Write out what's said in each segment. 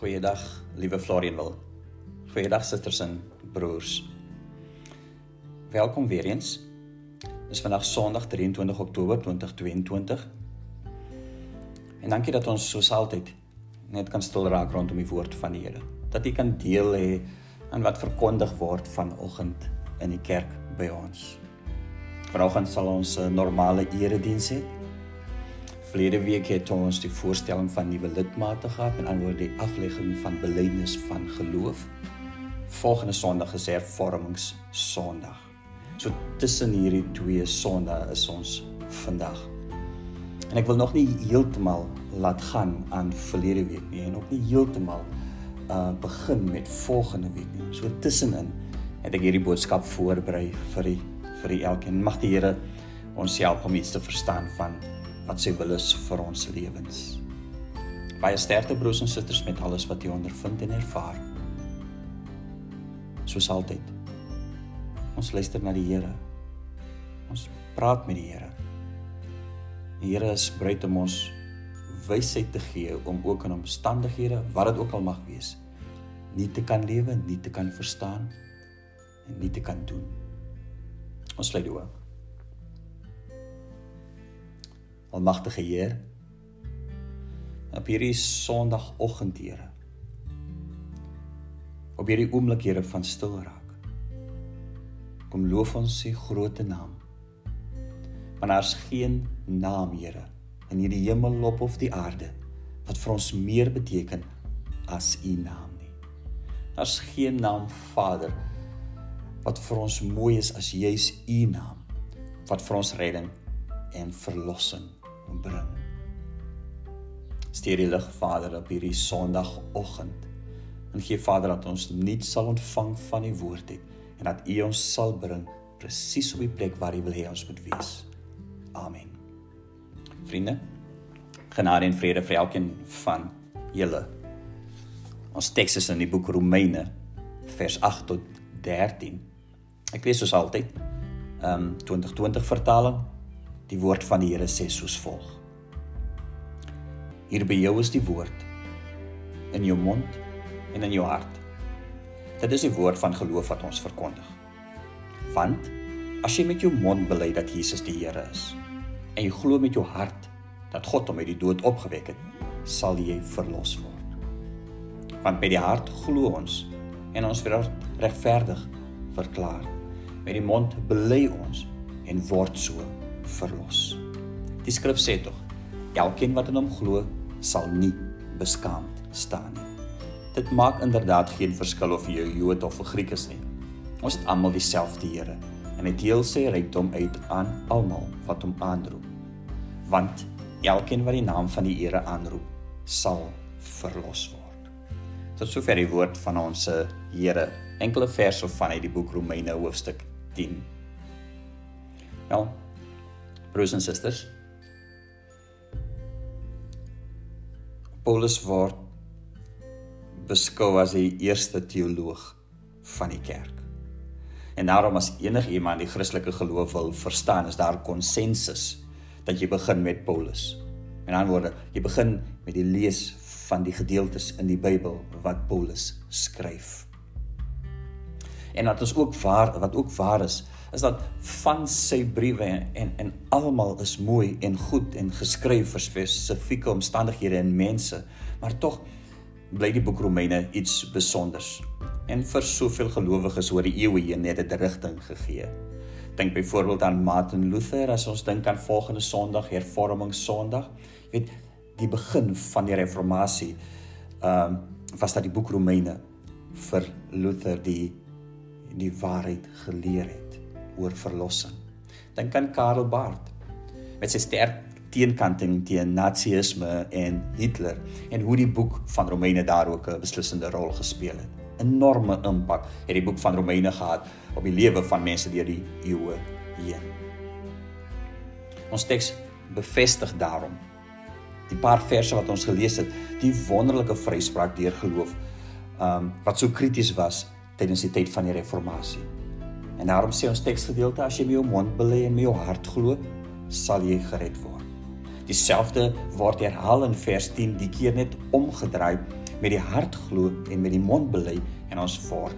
Goeiedag, liewe Florianwil. Goeiedag susters en broers. Welkom weer eens. Dit is vandag Sondag 23 Oktober 2022. En dankie dat ons soos altyd net kan stil raak rondom die woord van die Here. Dat jy kan deel hê aan wat verkondig word vanoggend in die kerk by ons. Vanoggend sal ons 'n normale erediens hê. Verlede week het ons die voorstelling van nuwe lidmate gehad en dan word die aflegging van belydenis van geloof. Volgende Sondag is hervormings Sondag. So tussen hierdie twee Sondae is ons vandag. En ek wil nog nie heeltemal laat gaan aan verlede week nie en ook nie heeltemal uh begin met volgende week nie. So tussenin het ek hierdie boodskap voorberei vir die vir die elkeen. Mag die Here ons help om iets te verstaan van wat sy wil is vir ons lewens. Baie sterkte broers en susters met alles wat jy ondervind en ervaar. Soos altyd. Ons luister na die Here. Ons praat met die Here. Die Here is bereid om ons wysheid te gee om ook in omstandighede, wat dit ook al mag wees, nie te kan lewe, nie te kan verstaan en nie te kan doen. Ons sluit die oë. Almagtige Heer, op hierdie Sondagoggend, Here. Op hierdie oomblik, Here, van stil raak. Kom loof ons U groot naam. Want daar's geen naam, Here, in hierdie hemel op of die aarde wat vir ons meer beteken as U naam nie. Daar's geen naam, Vader, wat vir ons mooi is as juis U naam wat vir ons redding en verlossing bring. Stuur die lig Vader op hierdie Sondagoggend. En gee Vader dat ons nuut sal ontvang van die woord het en dat U ons sal bring presies op die plek waar U wil hê ons moet wees. Amen. Vriende, genade en vrede vir elkeen van julle. Ons teks is in die boek Romeine vers 8 tot 13. Ek lees soos altyd. Ehm um, 2020 vertaling Die woord van die Here sê soos volg: Hier by jou is die woord in jou mond en in jou hart. Dit is die woord van geloof wat ons verkondig. Want as jy met jou mond bely dat Jesus die Here is en jy glo met jou hart dat God hom uit die dood opgewek het, sal jy verlos word. Want by die hart glo ons en ons word regverdig verklaar. Met die mond bely ons en word so verlos. Die skrif sê tog, elkeen wat in hom glo, sal nie beskaamd staan nie. Dit maak inderdaad geen verskil of jy Jood of 'n Griek is nie. Ons het almal dieselfde Here en hy deel sy rykdom uit aan almal wat hom aanroep. Want elkeen wat die naam van die Here aanroep, sal verlos word. Tot sover die woord van ons Here. Enkele verse van uit die boek Romeine hoofstuk 10. Nou, broers en susters. Paulus word beskou as die eerste teoloog van die kerk. En daarom as enige iemand die Christelike geloof wil verstaan, is daar konsensus dat jy begin met Paulus. Met ander woorde, jy begin met die lees van die gedeeltes in die Bybel wat Paulus skryf. En wat ons ook waar wat ook waar is, is dat van sy briewe en en almal is mooi en goed en geskryf vir spesifieke omstandighede en mense, maar tog bly die boek Romeine iets spesiaals. En vir soveel gelowiges oor die eeue heen het dit rigting gegee. Dink byvoorbeeld aan Martin Luther as ons dink aan volgende Sondag, Hervorming Sondag. Jy weet, die begin van die reformatie ehm um, was dat die boek Romeine vir Luther die die waarheid geleer het oor verlossing. Dink aan Karl Barth met sy sterk teenkanting teen nazisme en Hitler en hoe die boek van Romeine daar ook 'n beslissende rol gespeel het. Enorme impak het die boek van Romeine gehad op die lewe van mense deur die eeue heen. Ons teks bevestig daarom die paar verse wat ons gelees het, die wonderlike vryspraak deur geloof, um wat so krities was tydens die tyd van die reformatie. En daarom sê ons teksgedeelte as jy met jou mond bely en met jou hart glo, sal jy gered word. Dieselfde word herhaal in vers 10, die keer net omgedraai met die hart glo en met die mond bely en ons word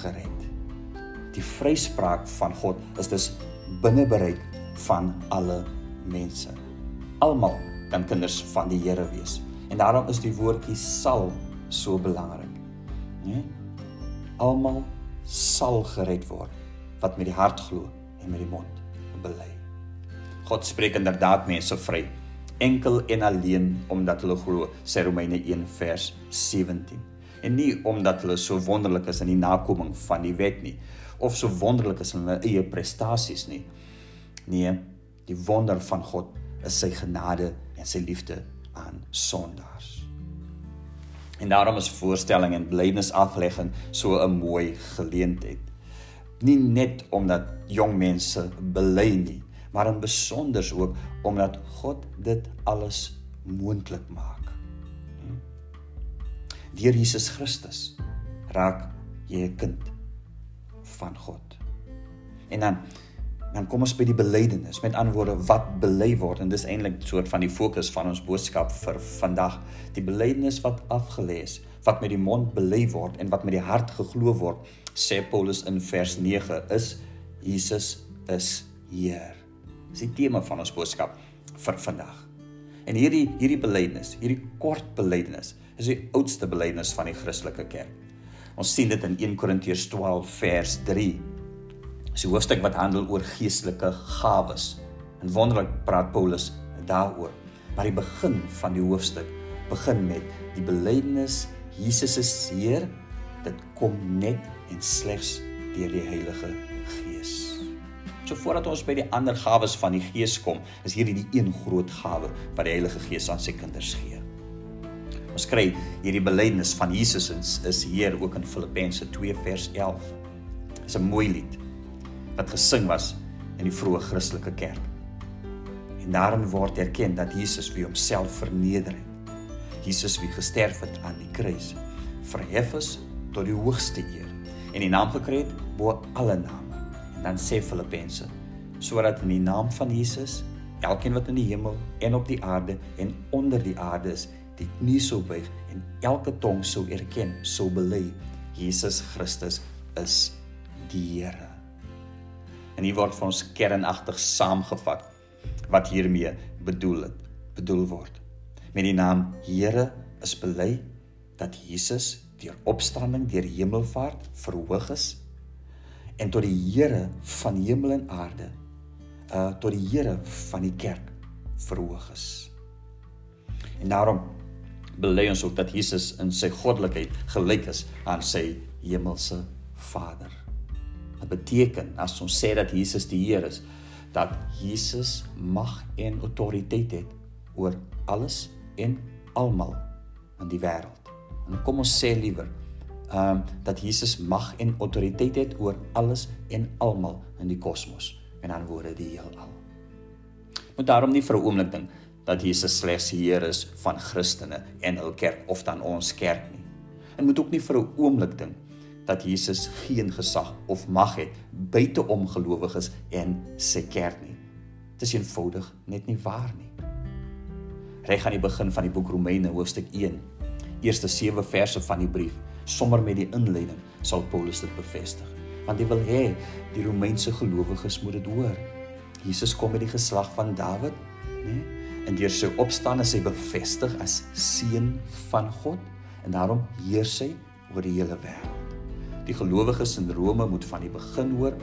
gered. Die vryspraak van God is dus binne bereik van alle mense. Almal kan kinders van die Here wees. En daarom is die woordjie sal so belangrik. Nee? Almal sal gered word wat met die hart glo en met die mond bely. God spreek inderdaad mense vry enkel en alleen omdat hulle glo, sê Romeine 1 vers 17. En nie omdat hulle so wonderlik is in die nakoming van die wet nie of so wonderlik is in hulle eie prestasies nie. Nee, die wonder van God is sy genade en sy liefde aan sondaars. En daarom is voorstelling en blydenis aflegging so 'n mooi geleentheid. Nie net omdat jong mense bely nie, maar in besonder ook omdat God dit alles moontlik maak. Deur Jesus Christus raak jy 'n kind van God. En dan dan kom ons by die belydenis. Met ander woorde, wat bely word en dis eintlik 'n soort van die fokus van ons boodskap vir vandag. Die belydenis wat afgelê is, wat met die mond bely word en wat met die hart geglo word, sê Paulus in vers 9 is Jesus is Heer. Dis die tema van ons boodskap vir vandag. En hierdie hierdie belydenis, hierdie kort belydenis, is die oudste belydenis van die Christelike kerk. Ons sien dit in 1 Korintiërs 12 vers 3. Dis 'n hoofstuk wat handel oor geestelike gawes. En wonderlik praat Paulus daaroor. Maar die begin van die hoofstuk begin met die belydenis Jesus is Heer. Dit kom net en slegs deur die Heilige Gees. So voordat ons by die ander gawes van die Gees kom, is hierdie die een groot gawe wat die Heilige Gees aan sy kinders gee. Ons kry hierdie belydenis van Jesus is, Heer ook in Filippense 2 vers 11. Dit is 'n mooi lied wat gesing was in die vroeë Christelike kerk. En daarin word erken dat Jesus wie homself verneder het. Jesus wie gesterf het aan die kruis, verhef is tot die hoogste eer en die naam gekry het bo alle name. En dan sê Filippense sodat in die naam van Jesus elkeen wat in die hemel en op die aarde en onder die aarde is, die knie sou buig en elke tong sou erken, sou bely Jesus Christus is die Here. En hier word vir ons kernagtig saamgevat wat hiermee bedoel het, bedoel word. Met die naam Here is bely dat Jesus deur opstanding deur hemelvaart verhoog is en tot die Here van hemel en aarde uh tot die Here van die kerk verhoog is. En daarom bely ons ook dat Jesus in sy goddelikheid gelyk is aan sy hemelse Vader. Dit beteken as ons sê dat Jesus die Heer is, dat Jesus mag en autoriteit het oor alles en almal in die wêreld. En kom ons sê liewer ehm um, dat Jesus mag en autoriteit het oor alles en almal in die kosmos. En dan word die heelal. Moet daarom nie vir 'n oomblik dink dat Jesus slegs Heer is van Christene en hul kerk of dan ons kerk nie. En moet ook nie vir 'n oomblik dink dat Jesus geen gesag of mag het buite om gelowiges en sy kerk nie. Dit is eenvoudig net nie waar nie. Reg aan die begin van die boek Romeine hoofstuk 1, eerste 7 verse van die brief sommer met die inleiding sal Paulus dit bevestig. Want hy wil hê die Romeinse gelowiges moet dit hoor. Jesus kom uit die geslag van Dawid, né? En deur sy opstaan is hy bevestig as seun van God en daarom heers hy oor die hele wêreld. Die gelowiges in Rome moet van die begin hoor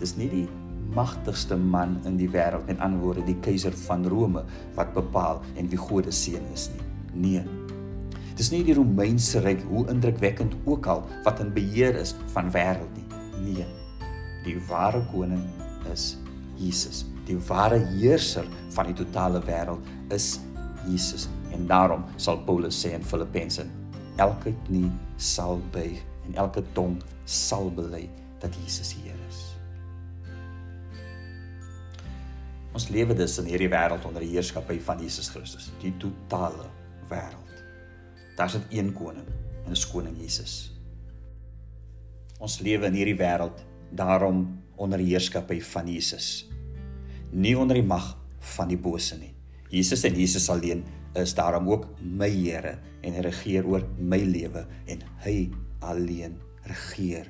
dis nie die magtigste man in die wêreld met antwoorde die keiser van Rome wat bepaal en wie God se seun is nie. Nee, Dis nie die Romeinse ryk hoe indrukwekkend ook al wat in beheer is van wêreld nie. Nee. Die ware koning is Jesus. Die ware heerser van die totale wêreld is Jesus. En daarom sal Paulus sê in Filippense: elke knie sal buig en elke tong sal bely dat Jesus Heer Ons lewe dus in hierdie wêreld onder die heerskappy van Jesus Christus, die totale wêreld. Daar's net een koning en dis koning Jesus. Ons lewe in hierdie wêreld daarom onder die heerskappy van Jesus. Nie onder die mag van die bose nie. Jesus en Jesus alleen is daarom ook my Here en hy regeer oor my lewe en hy alleen regeer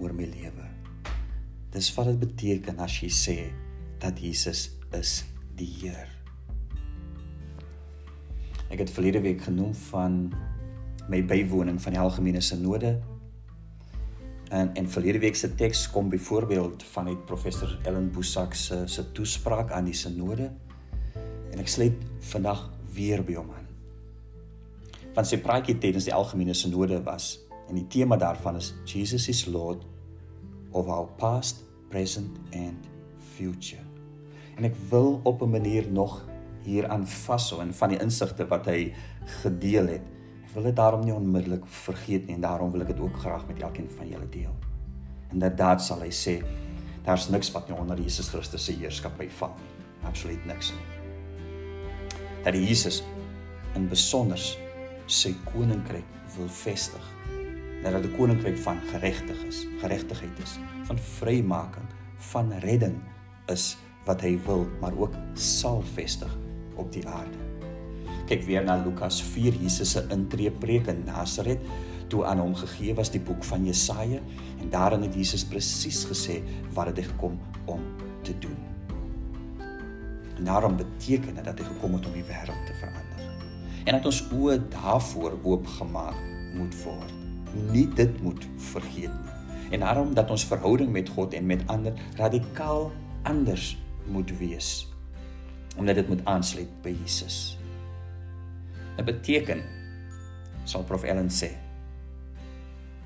oor my lewe. Dis wat dit beteken as jy sê dat Jesus is die Heer. Ek het verlede week genoem van my bywoning van die algemene sinode. En en verlede week se teks kom byvoorbeeld van uit professor Ellen Boesak se se toespraak aan die sinode. En ek sluit vandag weer by hom aan. Van sy praatjie tydens die algemene sinode was en die tema daarvan is Jesus is Lord of our past, present and future. En ek wil op 'n manier nog hieraan vashou en van die insigte wat hy gedeel het. Ek wil dit daarom nie onmiddellik vergeet nie en daarom wil ek dit ook graag met elkeen van julle deel. Inderdaad sal hy sê daar's niks wat nie onder Jesus Christus se heerskappy val nie. Absoluut niks nie. Dat Jesus in besonder sy koninkryk wil vestig dat dit 'n koninkryk van geregtig is, geregtigheid is, van vrymaking, van redding is wat hy wil, maar ook sal vestig op die aarde. Kyk weer na Lukas 4, Jesus se intree preek in Nasaret toe aan hom gegee was die boek van Jesaja en daarin het Jesus presies gesê wat hy gekom om te doen. En daarom beteken dit dat hy gekom het om die wêreld te verander. En dat ons oë daarvoor oopgemaak moet word nie dit moet vergeet nie. En daarom dat ons verhouding met God en met ander radikaal anders moet wees. Omdat dit moet aansluit by Jesus. Dit beteken sal Prof Ellen sê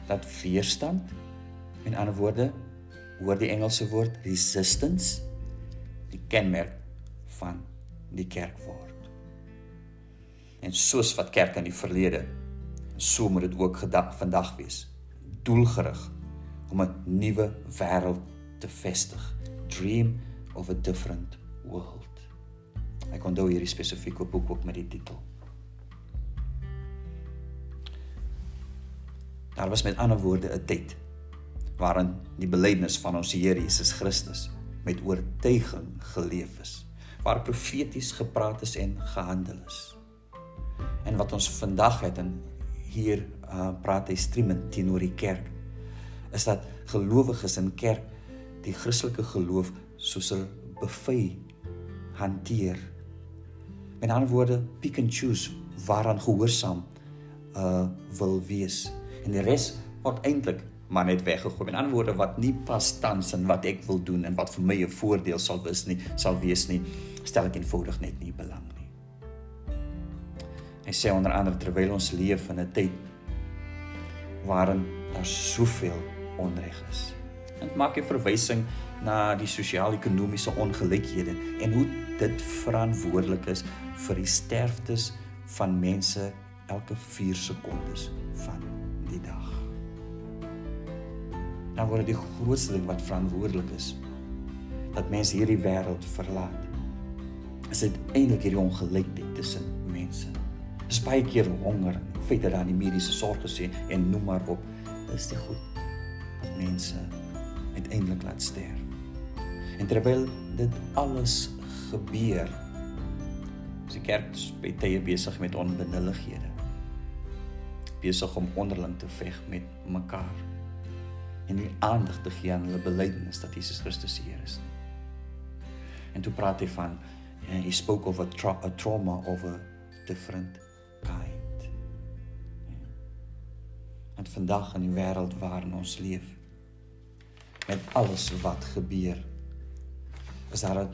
dat weerstand in ander woorde hoor die Engelse woord resistance die kenmerk van die kerk word. En soos wat kerk in die verlede so moet dit ook gedag vandag wees. Doelgerig om 'n nuwe wêreld te vestig. Dream of a different world. Ek onthou hierdie spesifieke boek ook met die titel. Daar was met ander woorde 'n tyd waarin die belydenis van ons Here Jesus Christus met oortuiging geleef is, waar profeties gepraat is en gehandel is. En wat ons vandag het in hier uh, praat hy streamend teenoor die kerk is dat gelowiges in kerk die Christelike geloof soos 'n buffet hanteer. Met ander woorde, pick and choose waaraan gehoorsaam uh wil wees en die res word eintlik maar net weggegooi. Met ander woorde wat nie pas tans in wat ek wil doen en wat vir my 'n voordeel sal wees nie, sal wees nie, stel ek eenvoudig net nie belang nie. Hy sê onder andere terwyl ons leef in 'n tyd waarin daar soveel onreg is. Dit maak 'n verwysing na die sosiaal-ekonomiese ongelykhede en hoe dit verantwoordelik is vir die sterftes van mense elke 4 sekondes van die dag. Dan word die grootste ding wat verantwoordelik is dat mense hierdie wêreld verlaat. Is dit eintlik hierdie ongelykheid tussen mense? Dis baie keer honger, feit dat daar nie mediese sorg is en noem maar op. Dis die goed wat mense uiteindelik laat sterf. En terwyl dit alles gebeur, is die kerk tye besig met onbenullighede. Besig om onderling te veg met mekaar. En nie aandag te gee aan hulle belydenis dat Jesus Christus die Here is nie. En toe praat hy van he spoke of a, tra a trauma of a different kind. En vandag in die wêreld waarin ons leef met alles wat gebeur is daar 'n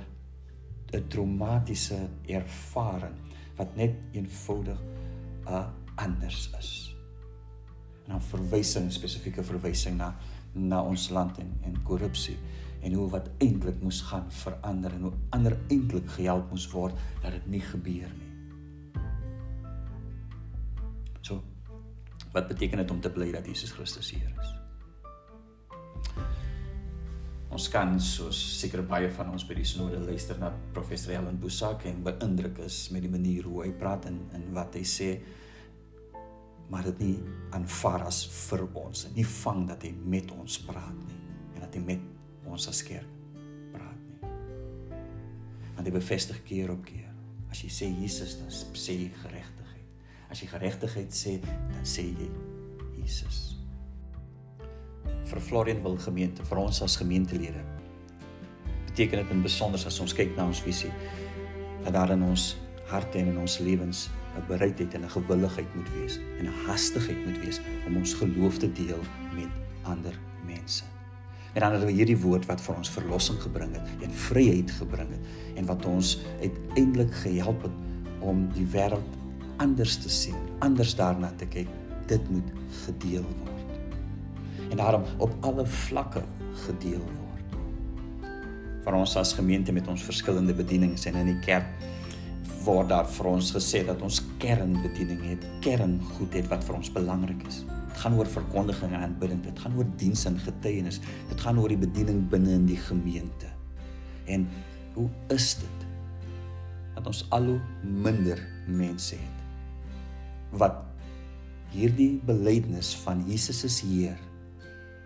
'n traumatiese ervaring wat net eenvoudig uh, anders is. En dan verwysing spesifieke verwysing na na ons land en en korrupsie en hoe wat eintlik moes gaan verander en hoe ander eintlik gehelp moes word dat dit nie gebeur nie. So wat beteken dit om te bly dat Jesus Christus hier is? Ons kan soos seker baie van ons by die sinode luister na professor Helen Bosak en beïndruk is met die manier hoe hy praat en en wat hy sê maar dit nie aanvaar as vir ons nie vang dat hy met ons praat nie en dat hy met ons as kerk praat nie. Want hy bevestig keer op keer as jy sê Jesus, dan sê jy geregtigheid. As jy geregtigheid sê, dan sê jy Jesus. Vir Florian wil gemeente, vir ons as gemeentelede beteken dit in besonder as ons kyk na ons visie dat daar in ons harte en in ons lewens 'n bereidheid en 'n gewilligheid moet wees en 'n hastigheid moet wees om ons geloof te deel met ander mense. En dan het we hierdie woord wat vir ons verlossing gebring het en vryheid gebring het en wat ons uiteindelik gehelp het om die wêreld anders te sien, anders daarna te kyk. Dit moet gedeel word. En daarom op alle vlakke gedeel word. Vir ons as gemeente met ons verskillende bedienings en in die kerk word daar vir ons gesê dat ons kernbediening het, kerngoedheid wat vir ons belangrik is. Dit gaan oor verkondiging en aanbidding, dit gaan oor diens en getuienis, dit gaan oor die bediening binne in die gemeente. En hoe is dit dat ons al hoe minder mense het wat hierdie belydenis van Jesus is Heer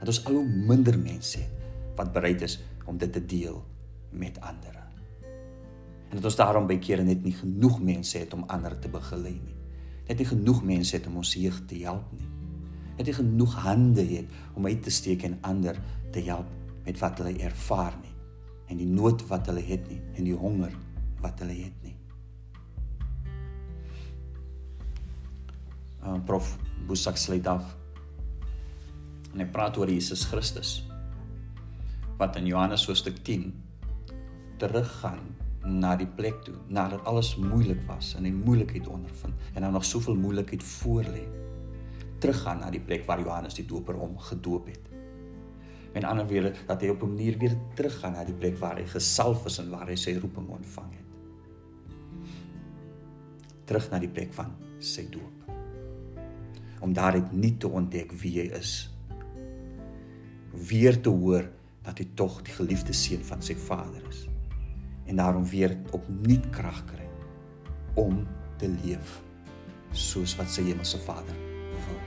dat ons al hoe minder mense het wat bereid is om dit te deel met ander en dat ons daarom by kere net nie genoeg mense het om ander te begelei nie. Net nie genoeg mense het om ons jeug te help nie. Net nie genoeg hande het om uit te steek en ander te help met wat hulle ervaar nie en die nood wat hulle het nie en die honger wat hulle het nie. Uh, prof Boesak sluit af. En hy praat oor Jesus Christus wat in Johannes hoofstuk 10 teruggaan na die plek toe nadat alles moeilik was en hy moeilikheid ondervind en dan nog soveel moeilikheid voor lê teruggaan na die plek waar Johannes die doper hom gedoop het. En ander weer dat hy op 'n manier weer teruggaan na die plek waar hy gesalf is en waar hy sy roeping ontvang het. Terug na die plek van sy doop. Om daaruit nie te ontdek wie hy is. Weer te hoor dat hy tog die geliefde seun van sy Vader is en daarom weer opnuut krag kry om te leef soos wat sy hemelse Vader wil.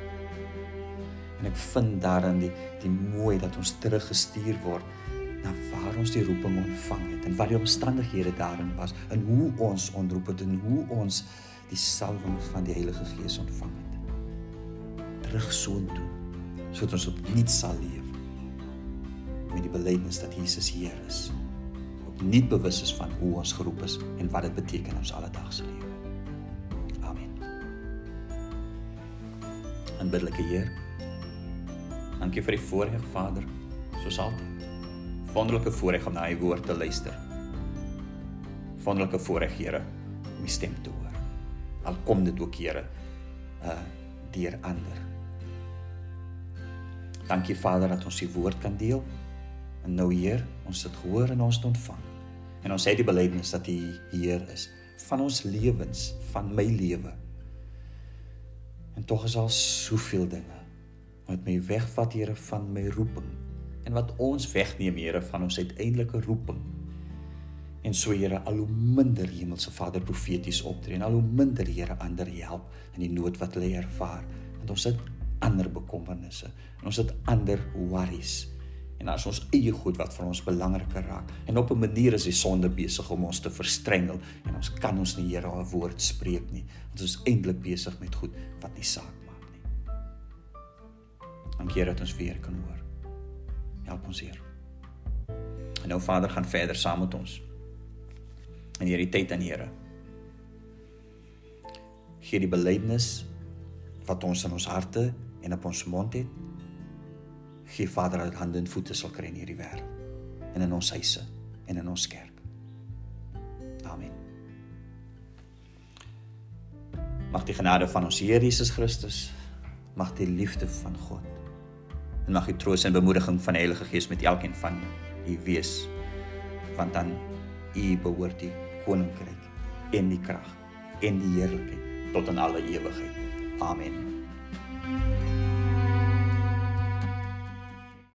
En ek vind daarin die die mooi dat ons teruggestuur word na waar ons die roeping ontvang het en wat die omstandighede daarin was en hoe ons ontroep het en hoe ons die salwing van die Heilige Gees ontvang het. Terug soontoe sodat ons opnuut sal leef met die belydenis dat Jesus Heer is nie bewus is van hoe ons geroep is en wat dit beteken in ons alledaagse lewe. Amen. Aanbiddelike Heer, dankie vir die voorreg, Vader, soos altyd. Wonderlike voorreg om na U woord te luister. Wonderlike voorreg, Here, om U stem te hoor. Al kom dit ook, Here, uh deur ander. Dankie Vader dat ons U woord kan deel. En nou Heer, ons het gehoor en ons het ontvang. En ons sê die belydenis dat U Heer is van ons lewens, van my lewe. En tog is al soveel dinge wat my wegvat Here van my roeping en wat ons wegneem Here van ons uiteindelike roeping. En so Here al hoe minder Hemelse Vader profeties optree en al hoe minder Here ander help in die nood wat hulle ervaar. Want ons het ander bekommernisse en ons het ander worries en as ons eie goed wat vir ons belangriker raak en op 'n manier is die sonde besig om ons te verstrengel en ons kan ons nie Here 'n woord spreek nie want ons is eintlik besig met goed wat nie saak maak nie. Dankie dat ons weer kan hoor. Help ons Heer. En nou Vader gaan verder saam met ons. In hierdie tyd aan Here. Gee die belydenis wat ons in ons harte en op ons mond het gee Vader dat hande en voete sal kry in hierdie wêreld en in ons huise en in ons kerk. Amen. Mag die genade van ons Here Jesus Christus, mag die liefde van God en mag die troos en bemoediging van die Heilige Gees met elkeen van u wees want dan u behoort die koninkryk en die krag en die heerlikheid tot in alle ewigheid. Amen.